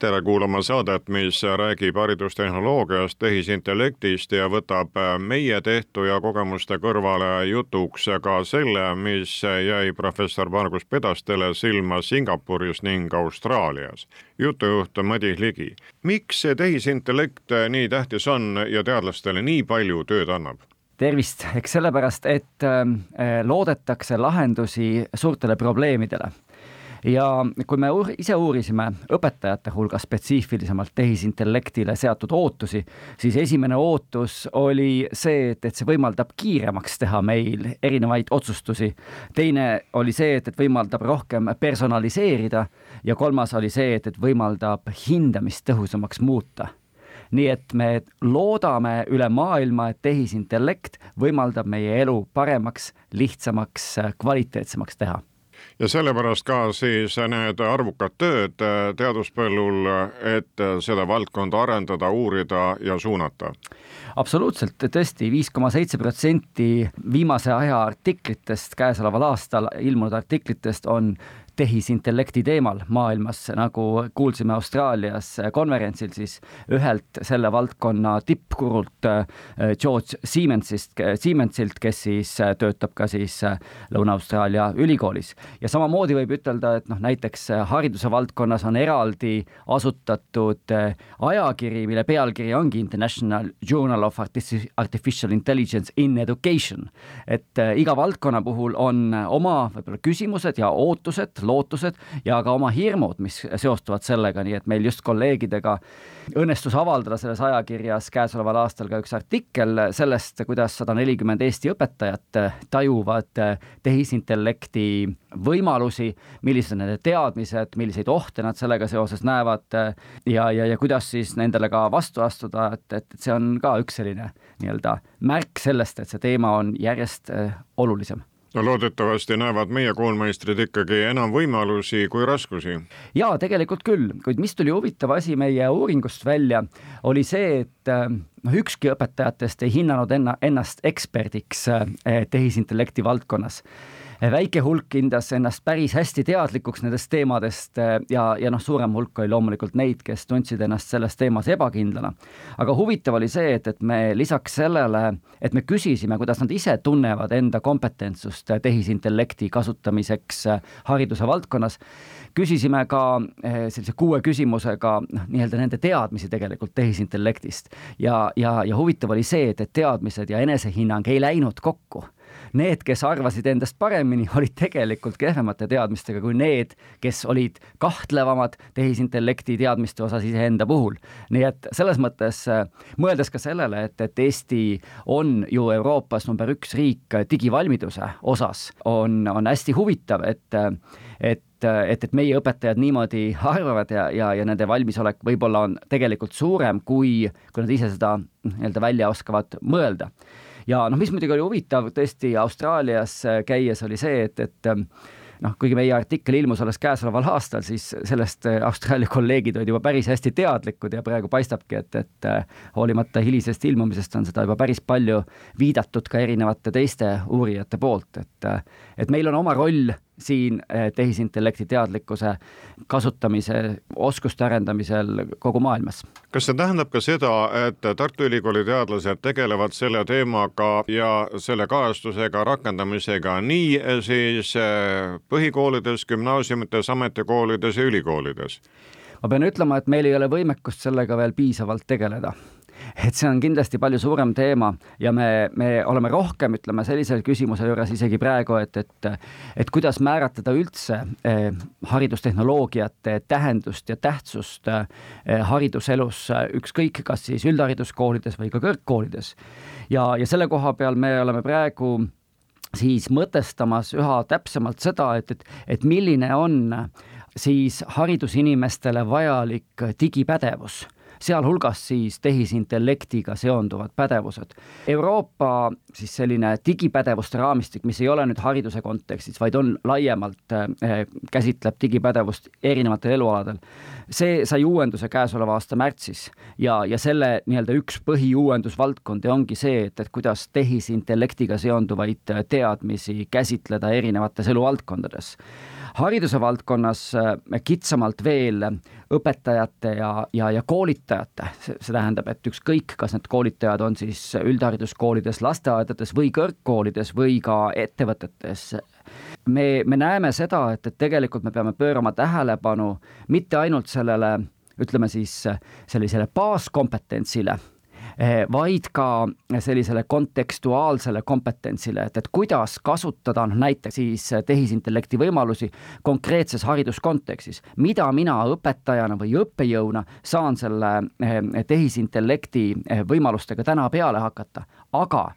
tere kuulama saadet, mis räägib haridustehnoloogiast, tehisintellektist ja võtab meie tehtu ja kogemuste kõrvale jutuks ka selle, mis jäi professor Margus Pedastele silma Singapuris ning Austraalias. jutujuht Madis Ligi. miks see tehisintellekt nii tähtis on ja teadlastele nii palju tööd annab? tervist, eks sellepärast, et äh, loodetakse lahendusi suurtele probleemidele ja kui me uur, ise uurisime õpetajate hulgas spetsiifilisemalt tehisintellektile seatud ootusi, siis esimene ootus oli see, et, et see võimaldab kiiremaks teha meil erinevaid otsustusi. teine oli see, et, et võimaldab rohkem personaliseerida ja kolmas oli see, et, et võimaldab hindamist tõhusamaks muuta nii et me loodame üle maailma, et tehisintellekt võimaldab meie elu paremaks, lihtsamaks, kvaliteetsemaks teha ja sellepärast ka siis need arvukad tööd teaduspõllul, et seda valdkonda arendada, uurida ja suunata. absoluutselt, tõesti, viis koma seitse protsenti viimase aja artiklitest käesoleval aastal ilmunud artiklitest on tehisintellekti teemal maailmas, nagu kuulsime Austraalias konverentsil, siis ühelt selle valdkonna tippkurult äh, George Siemensist, Siemensilt, kes siis äh, töötab ka siis äh, Lõuna-Austraalia ülikoolis. ja samamoodi võib ütelda, et noh, näiteks hariduse valdkonnas on eraldi asutatud ajakiri, mille pealkiri ongi International Journal of Artificial Intelligence in Education. et iga valdkonna puhul on oma võib-olla küsimused ja ootused, lootused ja ka oma hirmud, mis seostuvad sellega, nii et meil just kolleegidega õnnestus avaldada selles ajakirjas käesoleval aastal ka üks artikkel sellest, kuidas sada nelikümmend Eesti õpetajat tajuvad tehisintellekti võimalusi, millised on nende teadmised, milliseid ohte nad sellega seoses näevad ja, ja, ja kuidas siis nendele ka vastu astuda, et, et see on ka üks selline nii-öelda märk sellest, et see teema on järjest olulisem no loodetavasti näevad meie koolmeistrid ikkagi enam võimalusi kui raskusi. jaa, tegelikult küll, kuid mis tuli huvitav asi meie uuringust välja, oli see, et noh, ükski õpetajatest ei hinnanud enna, ennast eksperdiks eh, tehisintellekti valdkonnas väike hulk hindas ennast päris hästi teadlikuks nendest teemadest eh, ja, ja noh, suurem hulk oli loomulikult neid, kes tundsid ennast selles teemas ebakindlana. aga huvitav oli see, et, et me lisaks sellele, et me küsisime, kuidas nad ise tunnevad enda kompetentsust tehisintellekti kasutamiseks eh, hariduse valdkonnas, küsisime ka eh, sellise kuue küsimusega noh, nii-öelda nende teadmisi tegelikult tehisintellektist ja, ja, ja huvitav oli see, et, et teadmised ja enesehinnang ei läinud kokku need, kes arvasid endast paremini, olid tegelikult kehvemate teadmistega kui need, kes olid kahtlevamad tehisintellekti teadmiste osas iseenda puhul. nii et selles mõttes äh, mõeldes ka sellele, et, et Eesti on ju Euroopas number üks riik digivalmiduse osas, on, on hästi huvitav, et, et et, et meie õpetajad niimoodi arvavad ja, ja, ja nende valmisolek võib-olla on tegelikult suurem, kui, kui nad ise seda nii-öelda välja oskavad mõelda ja noh, mis muidugi oli huvitav tõesti Austraalias äh, käies, oli see, et, et ähm, noh, kuigi meie artikkel ilmus alles käesoleval aastal, siis sellest äh, Austraalia kolleegid olid juba päris hästi teadlikud ja praegu paistabki, et, et äh, hoolimata hilisest ilmumisest on seda juba päris palju viidatud ka erinevate teiste uurijate poolt, et, et meil on oma roll siin eh, tehisintellekti teadlikkuse kasutamise, oskuste arendamisel kogu maailmas. kas see tähendab ka seda, et Tartu Ülikooli teadlased tegelevad selle teemaga ja selle kajastusega, rakendamisega nii siis eh, põhikoolides, gümnaasiumites, ametikoolides ja ülikoolides? ma pean ütlema, et meil ei ole võimekust sellega veel piisavalt tegeleda et see on kindlasti palju suurem teema ja me, me oleme rohkem, ütleme sellise küsimuse juures isegi praegu, et, et, et kuidas määratleda üldse eh, haridustehnoloogiate tähendust ja tähtsust eh, hariduselus, ükskõik, kas siis üldhariduskoolides või ka kõrgkoolides. ja, ja selle koha peal me oleme praegu siis mõtestamas üha täpsemalt seda, et, et, et milline on siis haridusinimestele vajalik digipädevus sealhulgas siis tehisintellektiga seonduvad pädevused. Euroopa siis selline digipädevuste raamistik, mis ei ole nüüd hariduse kontekstis, vaid on laiemalt äh,, käsitleb digipädevust erinevatel elualadel. see sai uuenduse käesoleva aasta märtsis ja, ja selle nii-öelda üks põhiuuendusvaldkondi ongi see, et, et kuidas tehisintellektiga seonduvaid teadmisi käsitleda erinevates eluvaldkondades hariduse valdkonnas äh, kitsamalt veel õpetajate ja, ja, ja koolitajate, see tähendab, et ükskõik, kas need koolitajad on siis üldhariduskoolides, lasteaedades või kõrgkoolides või ka ettevõtetes, me, me näeme seda, et, et tegelikult me peame pöörama tähelepanu mitte ainult sellele ütleme siis sellisele baaskompetentsile vaid ka sellisele kontekstuaalsele kompetentsile, et, et kuidas kasutada noh, näiteks siis tehisintellekti võimalusi konkreetses hariduskontekstis. mida mina õpetajana või õppejõuna saan selle eh, tehisintellekti eh, võimalustega täna peale hakata, aga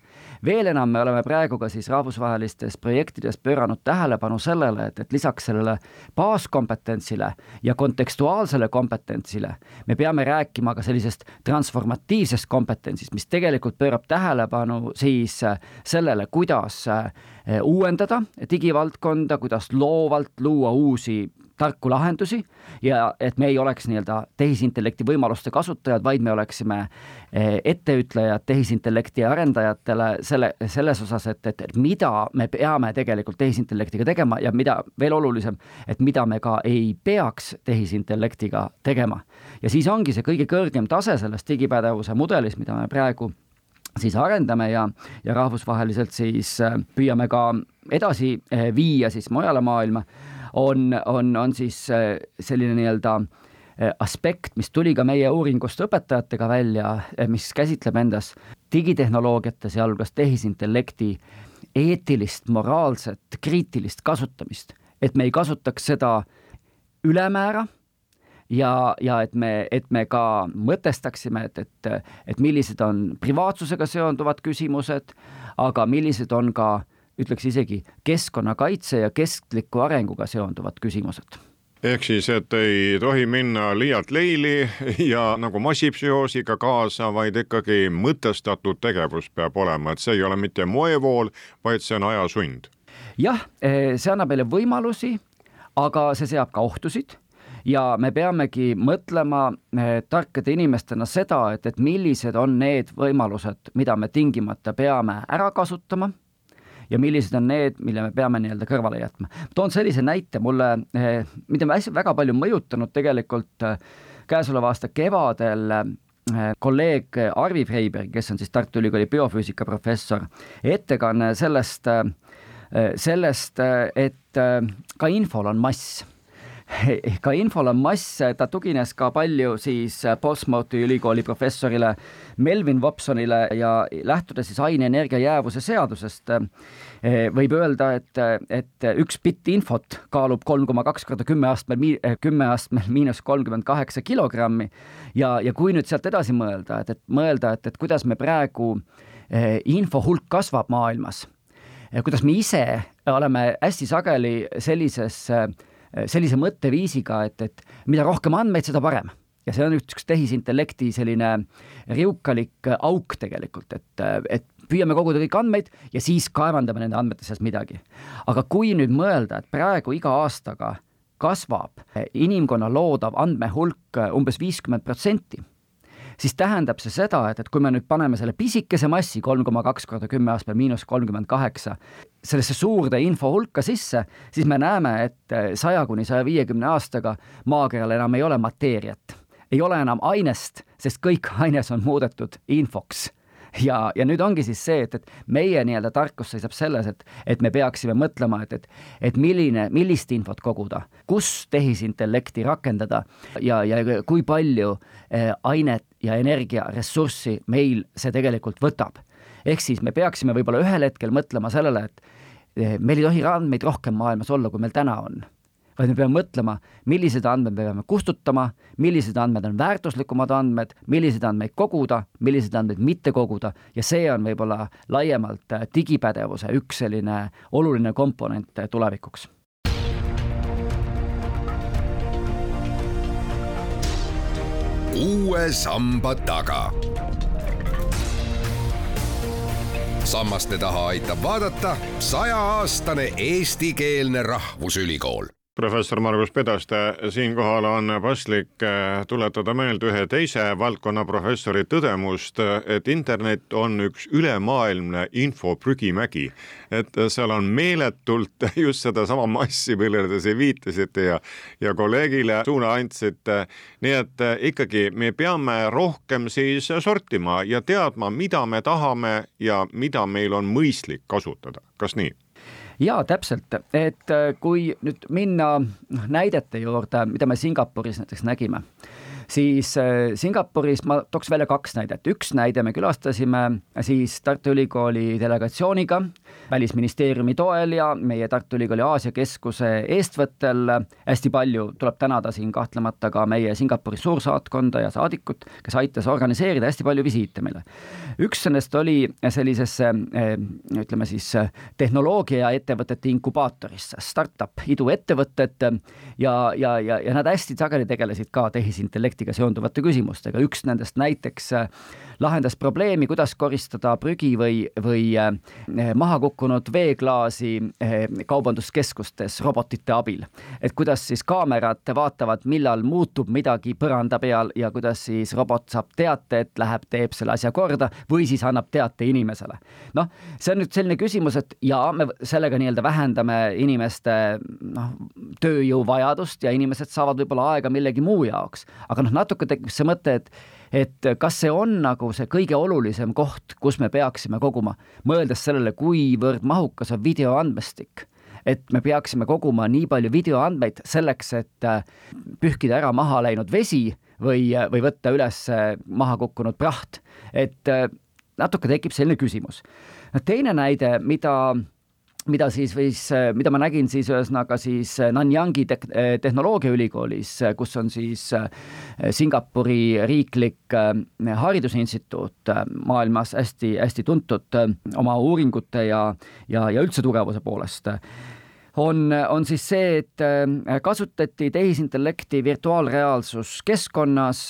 veel enam me oleme praegu ka siis rahvusvahelistes projektides pööranud tähelepanu sellele, et, et lisaks sellele baaskompetentsile ja kontekstuaalsele kompetentsile me peame rääkima ka sellisest transformatiivsest kompetentsist, mis tegelikult pöörab tähelepanu siis sellele, kuidas uuendada digivaldkonda, kuidas loovalt luua uusi tarku lahendusi ja et me ei oleks nii-öelda tehisintellekti võimaluste kasutajad, vaid me oleksime eh, etteütlejad tehisintellekti arendajatele selle, selles osas, et, et, et mida me peame tegelikult tehisintellektiga tegema ja mida veel olulisem, et mida me ka ei peaks tehisintellektiga tegema. ja siis ongi see kõige kõrgem tase selles digipädevuse mudelis, mida me praegu siis arendame ja, ja rahvusvaheliselt siis eh, püüame ka edasi eh, viia siis mujale maailma on, on, on siis äh, selline nii-öelda äh, aspekt, mis tuli ka meie uuringust õpetajatega välja, äh, mis käsitleb endas digitehnoloogiate, sealhulgas tehisintellekti eetilist, moraalset, kriitilist kasutamist, et me ei kasutaks seda ülemäära ja, ja et me, et me ka mõtestaksime, et, et, et millised on privaatsusega seonduvad küsimused, aga millised on ka ütleks isegi keskkonnakaitse ja kestliku arenguga seonduvad küsimused ehk siis, et ei tohi minna liialt leili ja nagu massipsühhoosiga kaasa, vaid ikkagi mõtestatud tegevus peab olema, et see ei ole mitte moevool, vaid see on ajasund. jah, eh, see annab meile võimalusi, aga see seab ka ohtusid ja me peamegi mõtlema eh, tarkade inimestena seda, et, et millised on need võimalused, mida me tingimata peame ära kasutama ja millised on need, mille me peame nii-öelda kõrvale jätma. toon sellise näite mulle, eh, mida me hästi väga palju mõjutanud tegelikult eh, käesoleva aasta kevadel eh, kolleeg Arvi Freiberg, kes on siis Tartu Ülikooli biofüüsika professor, ettekanne sellest, sellest, et ka infol on mass ka infol on mass, ta tugines ka palju siis Portsmouthi ülikooli professorile Melvin Wobsonile ja lähtudes siis aineenergia jäävuse seadusest, eh, võib öelda, et, et üks bitt infot kaalub kolm koma kaks korda kümme astmel, kümme astmel miinus kolmkümmend kaheksa kilogrammi. Ja, ja kui nüüd sealt edasi mõelda, et, et mõelda, et, et kuidas me praegu info hulk kasvab maailmas, kuidas me ise oleme hästi sageli sellises äh, sellise mõtteviisiga, et, et mida rohkem andmeid, seda parem ja see on üks tehisintellekti selline riukalik auk tegelikult, et, et püüame koguda kõiki andmeid ja siis kaevandame nende andmete seast midagi. aga kui nüüd mõelda, et praegu iga aastaga kasvab inimkonna loodav andmehulk umbes viiskümmend protsenti siis tähendab see seda, et, et kui me nüüd paneme selle pisikese massi, kolm koma kaks korda kümme astme miinus kolmkümmend kaheksa, sellesse suurde info hulka sisse, siis me näeme, et saja kuni saja viiekümne aastaga maakeral enam ei ole mateeriat, ei ole enam ainest, sest kõik aines on muudetud infoks ja, ja nüüd ongi siis see, et, et meie nii-öelda tarkus seisab selles, et, et me peaksime mõtlema, et, et, et milline, millist infot koguda, kus tehisintellekti rakendada ja, ja kui palju eh, ainet ja energiaressurssi meil see tegelikult võtab. ehk siis me peaksime võib-olla ühel hetkel mõtlema sellele, et eh, meil ei tohi andmeid rohkem maailmas olla, kui meil täna on vaid me peame mõtlema, millised andmed me peame kustutama, millised andmed on väärtuslikumad andmed, milliseid andmeid koguda, milliseid andmeid mitte koguda. Ja see on võib-olla laiemalt digipädevuse üks selline oluline komponent tulevikuks. Uue samba taga. sammaste taha aitab vaadata sajaaastane eestikeelne rahvusülikool professor Margus Pedaste, siinkohal on paslik äh, tuletada meelde ühe teise valdkonna professori tõdemust, et internet on üks ülemaailmne info prügimägi. et seal on meeletult just sedasama massi, millele te siin viitasite ja, ja kolleegile suuna andsite. nii et äh, ikkagi me peame rohkem siis sortima ja teadma, mida me tahame ja mida meil on mõistlik kasutada, kas nii? Jaa, täpselt, et äh, kui nüüd minna noh, näidete juurde, mida me Singapuris näiteks nägime, siis äh, Singapuris ma tooks välja kaks näidet, üks näide me külastasime siis Tartu Ülikooli delegatsiooniga välisministeeriumi toel ja meie Tartu Ülikooli Aasia Keskuse eestvõttel. Hästi palju tuleb tänada siin kahtlemata ka meie Singapuri suursaatkonda ja saadikut, kes aitas organiseerida hästi palju visiite meile. üks nendest oli sellisesse eh, ütleme siis tehnoloogiaettevõtete inkubaatorisse, startup iduettevõtted ja, ja, ja, ja nad hästi sageli tegelesid ka tehisintellektiga seonduvate küsimustega, üks nendest näiteks lahendas probleemi, kuidas koristada prügi või, või eh, maha kukkunud veeklaasi eh, kaubanduskeskustes robotite abil. et kuidas siis kaamerad vaatavad, millal muutub midagi põranda peal ja kuidas siis robot saab teate, et läheb, teeb selle asja korda või siis annab teate inimesele. noh, see on nüüd selline küsimus, et jaa, me sellega nii-öelda vähendame inimeste noh, tööjõuvajadust ja inimesed saavad võib-olla aega millegi muu jaoks, aga noh, natuke tekib see mõte, et et kas see on nagu see kõige olulisem koht, kus me peaksime koguma, mõeldes sellele, kuivõrd mahukas on videoandmestik et me peaksime koguma nii palju videoandmeid selleks, et äh, pühkida ära maha läinud vesi või, või võtta üles äh, maha kukkunud praht. et äh, natuke tekib selline küsimus. teine näide, mida mida siis võis, mida ma nägin siis ühesõnaga siis Nanyangi te tehnoloogiaülikoolis, kus on siis Singapuri riiklik haridusinstituut, maailmas hästi-hästi tuntud oma uuringute ja, ja, ja üldse tugevuse poolest. On, on siis see, et kasutati tehisintellekti virtuaalreaalsuskeskkonnas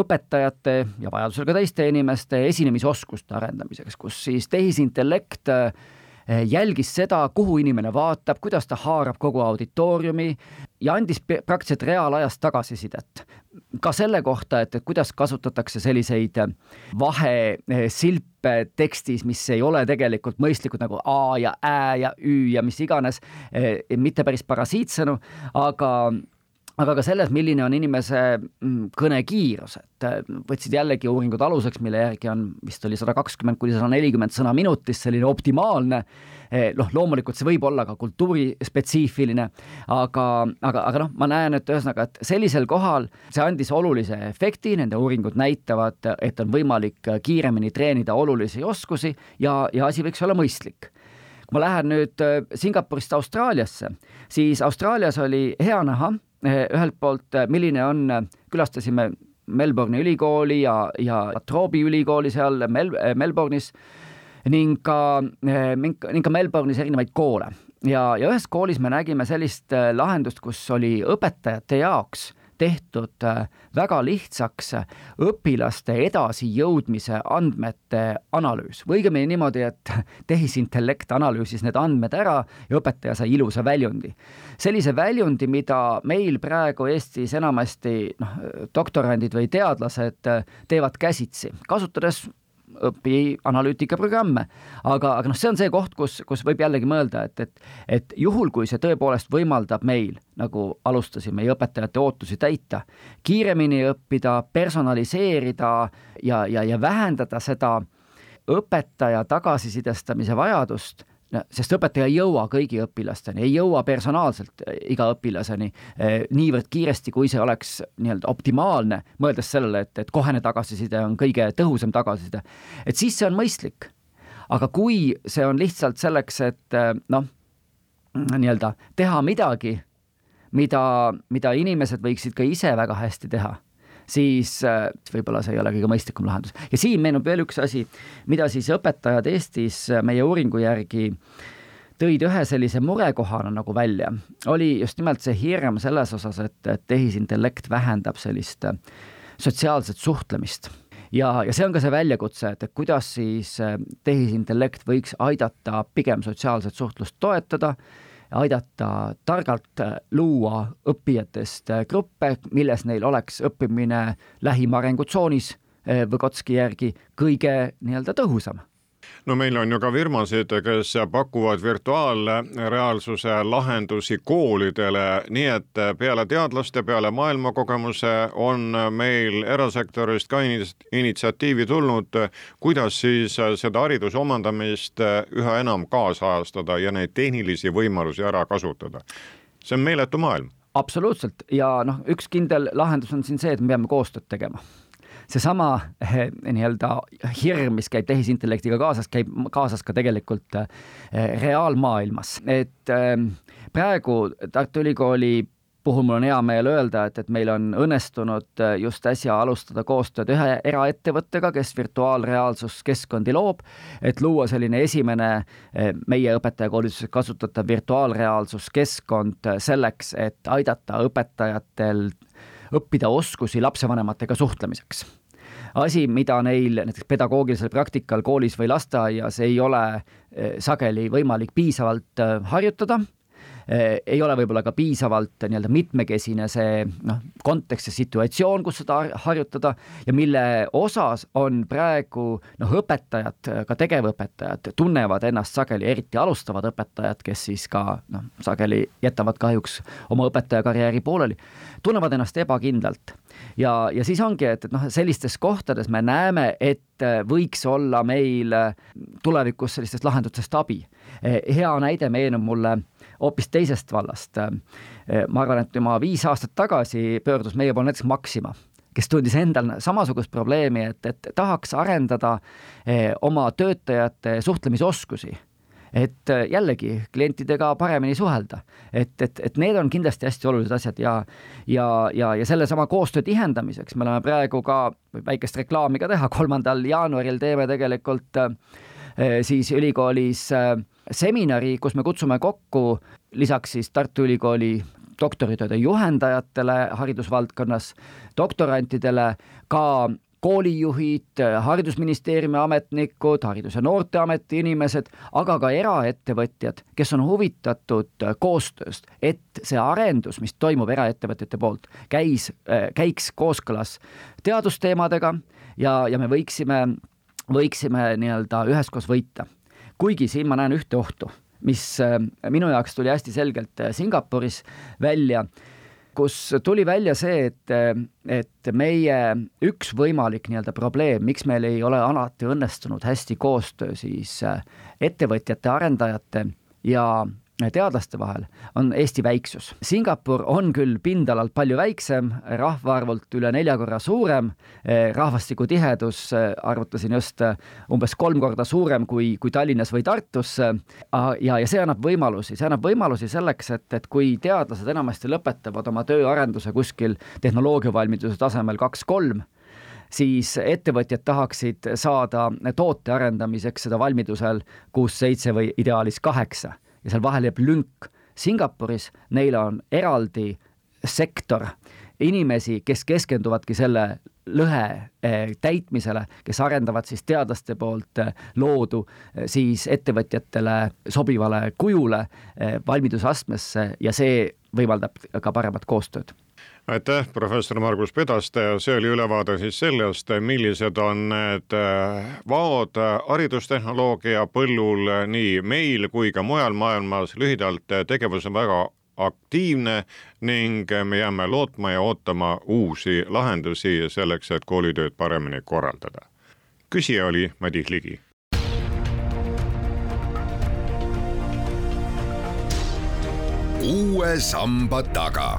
õpetajate ja vajadusel ka teiste inimeste esinemisoskuste arendamiseks, kus siis tehisintellekt Eh, jälgis seda, kuhu inimene vaatab, kuidas ta haarab kogu auditooriumi ja andis praktiliselt reaalajas tagasisidet. ka selle kohta, et, kuidas kasutatakse selliseid eh, vahesilpe tekstis, mis ei ole tegelikult mõistlikud nagu A ja Ä ja Ü ja mis iganes, eh, mitte päris parasiitsõnu, aga aga ka selles, milline on inimese mm, kõnekiirus, et äh, võtsid jällegi uuringud aluseks, mille järgi on, vist oli sada kakskümmend kuni sada nelikümmend sõna minutis, selline optimaalne, eh, noh, loomulikult see võib olla ka kultuurispetsiifiline, aga, aga, aga noh, ma näen, et ühesõnaga, et sellisel kohal see andis olulise efekti, nende uuringud näitavad, et on võimalik kiiremini treenida olulisi oskusi ja, ja asi võiks olla mõistlik. Kui ma lähen nüüd äh, Singapurist Austraaliasse, siis Austraalias oli hea näha ühelt poolt, eh, milline on, eh, külastasime Melbourne'i ülikooli ja, ja Troobi ülikooli seal Mel-, Melbourne'is ning ka, ning ka Melbourne'is erinevaid koole. ja, ja ühes koolis me nägime sellist lahendust, kus oli õpetajate jaoks tehtud äh, väga lihtsaks äh, õpilaste edasijõudmise andmete analüüs või õigemini niimoodi, et tehisintellekt analüüsis need andmed ära ja õpetaja sai ilusa väljundi. sellise väljundi, mida meil praegu Eestis enamasti noh, doktorandid või teadlased äh, teevad käsitsi, kasutades õpi analüütikaprogramme. aga, aga noh, see on see koht, kus, kus võib jällegi mõelda, et, et, et juhul, kui see tõepoolest võimaldab meil, nagu alustasime, õpetajate ootusi täita, kiiremini õppida, personaliseerida ja, ja, ja vähendada seda õpetaja tagasisidestamise vajadust no sest õpetaja ei jõua kõigi õpilasteni, ei jõua personaalselt eh, iga õpilaseni eh, niivõrd kiiresti, kui see oleks nii-öelda optimaalne, mõeldes sellele, et, et kohene tagasiside on kõige tõhusam tagasiside, et siis see on mõistlik. aga kui see on lihtsalt selleks, et eh, noh, nii-öelda teha midagi, mida, mida inimesed võiksid ka ise väga hästi teha siis äh, võib-olla see ei ole kõige mõistlikum lahendus. ja siin meenub veel üks asi, mida siis õpetajad Eestis äh, meie uuringu järgi tõid ühe sellise murekohana nagu välja, oli just nimelt see hirm selles osas, et, tehisintellekt vähendab sellist äh, sotsiaalset suhtlemist ja, ja see on ka see väljakutse, et, et kuidas siis tehisintellekt võiks aidata pigem sotsiaalset suhtlust toetada aidata targalt äh, luua õppijatest äh, gruppe, milles neil oleks õppimine lähima arengutsoonis äh, Võgotski järgi kõige nii-öelda tõhusam no meil on ju ka firmasid, kes pakuvad virtuaalreaalsuse lahendusi koolidele, nii et peale teadlaste, peale maailmakogemuse on meil erasektorist ka initsiatiivi tulnud, kuidas siis seda hariduse omandamist üha enam kaasajastada ja neid tehnilisi võimalusi ära kasutada. see on meeletu maailm. Absoluutselt. Ja noh, üks kindel lahendus on siin see, et me peame koostööd tegema seesama eh, nii-öelda hirm, mis käib tehisintellektiga kaasas, käib kaasas ka tegelikult eh, reaalmaailmas, et eh, praegu Tartu Ülikooli puhul mul on hea meel öelda, et, et meil on õnnestunud just äsja alustada koostööd ühe eraettevõttega, kes virtuaalreaalsuskeskkondi loob, et luua selline esimene meie õpetajakoolituses kasutatav virtuaalreaalsuskeskkond selleks, et aidata õpetajatel õppida oskusi lapsevanematega suhtlemiseks asi, mida neil näiteks pedagoogilisel praktikal koolis või lasteaias ei ole eh, sageli võimalik piisavalt eh, harjutada ei ole võib-olla ka piisavalt nii-öelda mitmekesine see noh, kontekst ja situatsioon, kus seda harjutada ja mille osas on praegu noh, õpetajad, ka tegevõpetajad tunnevad ennast sageli, eriti alustavad õpetajad, kes siis ka noh, sageli jätavad kahjuks oma õpetajakarjääri pooleli, tunnevad ennast ebakindlalt ja, ja siis ongi, et, et noh, sellistes kohtades me näeme, et võiks olla meil tulevikus sellistest lahendustest abi. Hea näide meenub mulle hoopis teisest vallast. ma arvan, et juba viis aastat tagasi pöördus meie poole näiteks Maxima kes tundis endal samasugust probleemi, et, et tahaks arendada oma töötajate suhtlemisoskusi et äh, jällegi klientidega paremini suhelda. et, et, et need on kindlasti hästi olulised asjad ja, ja, ja, ja sellesama koostöö tihendamiseks me oleme praegu ka, väikest reklaami ka teha, kolmandal jaanuaril teeme tegelikult äh, siis ülikoolis äh, seminari, kus me kutsume kokku lisaks siis Tartu Ülikooli doktoritööde juhendajatele haridusvaldkonnas, doktorantidele ka koolijuhid, Haridusministeeriumi ametnikud, Haridus- ja Noorteameti inimesed, aga ka eraettevõtjad, kes on huvitatud koostööst, et see arendus, mis toimub eraettevõtjate poolt, käis, käiks kooskõlas teadusteemadega ja, ja me võiksime, võiksime nii-öelda üheskoos võita. Kuigi siin ma näen ühte ohtu, mis minu jaoks tuli hästi selgelt Singapuris välja kus tuli välja see, et, et meie üks võimalik nii-öelda probleem, miks meil ei ole alati õnnestunud hästi koostöö siis ettevõtjate, arendajate ja teadlaste vahel, on Eesti väiksus. Singapur on küll pindalalt palju väiksem, rahvaarvult üle nelja korra suurem, eh, rahvastiku tihedus, eh, arvutasin just, eh, umbes kolm korda suurem kui, kui Tallinnas või Tartus ja, ja see annab võimalusi, see annab võimalusi selleks, et, et kui teadlased enamasti lõpetavad oma tööarenduse kuskil tehnoloogiavalmiduse tasemel kaks-kolm, siis ettevõtjad tahaksid saada toote arendamiseks seda valmidusel kuus-seitse või ideaalis kaheksa ja seal vahel jääb lünk. Singapuris neil on eraldi sektor inimesi, kes keskenduvadki selle lõhe eh, täitmisele, kes arendavad siis teadlaste poolt eh, loodu eh, siis ettevõtjatele sobivale kujule, valmidusastmesse ja see võimaldab ka paremat koostööd aitäh, professor Margus Pedaste, see oli ülevaade siis sellest, millised on need äh, vaod haridustehnoloogia põllul nii meil kui ka mujal maailmas, lühidalt tegevus on väga aktiivne ning me jääme lootma ja ootama uusi lahendusi selleks, et koolitööd paremini korraldada. küsija oli Madis Ligi. uue samba taga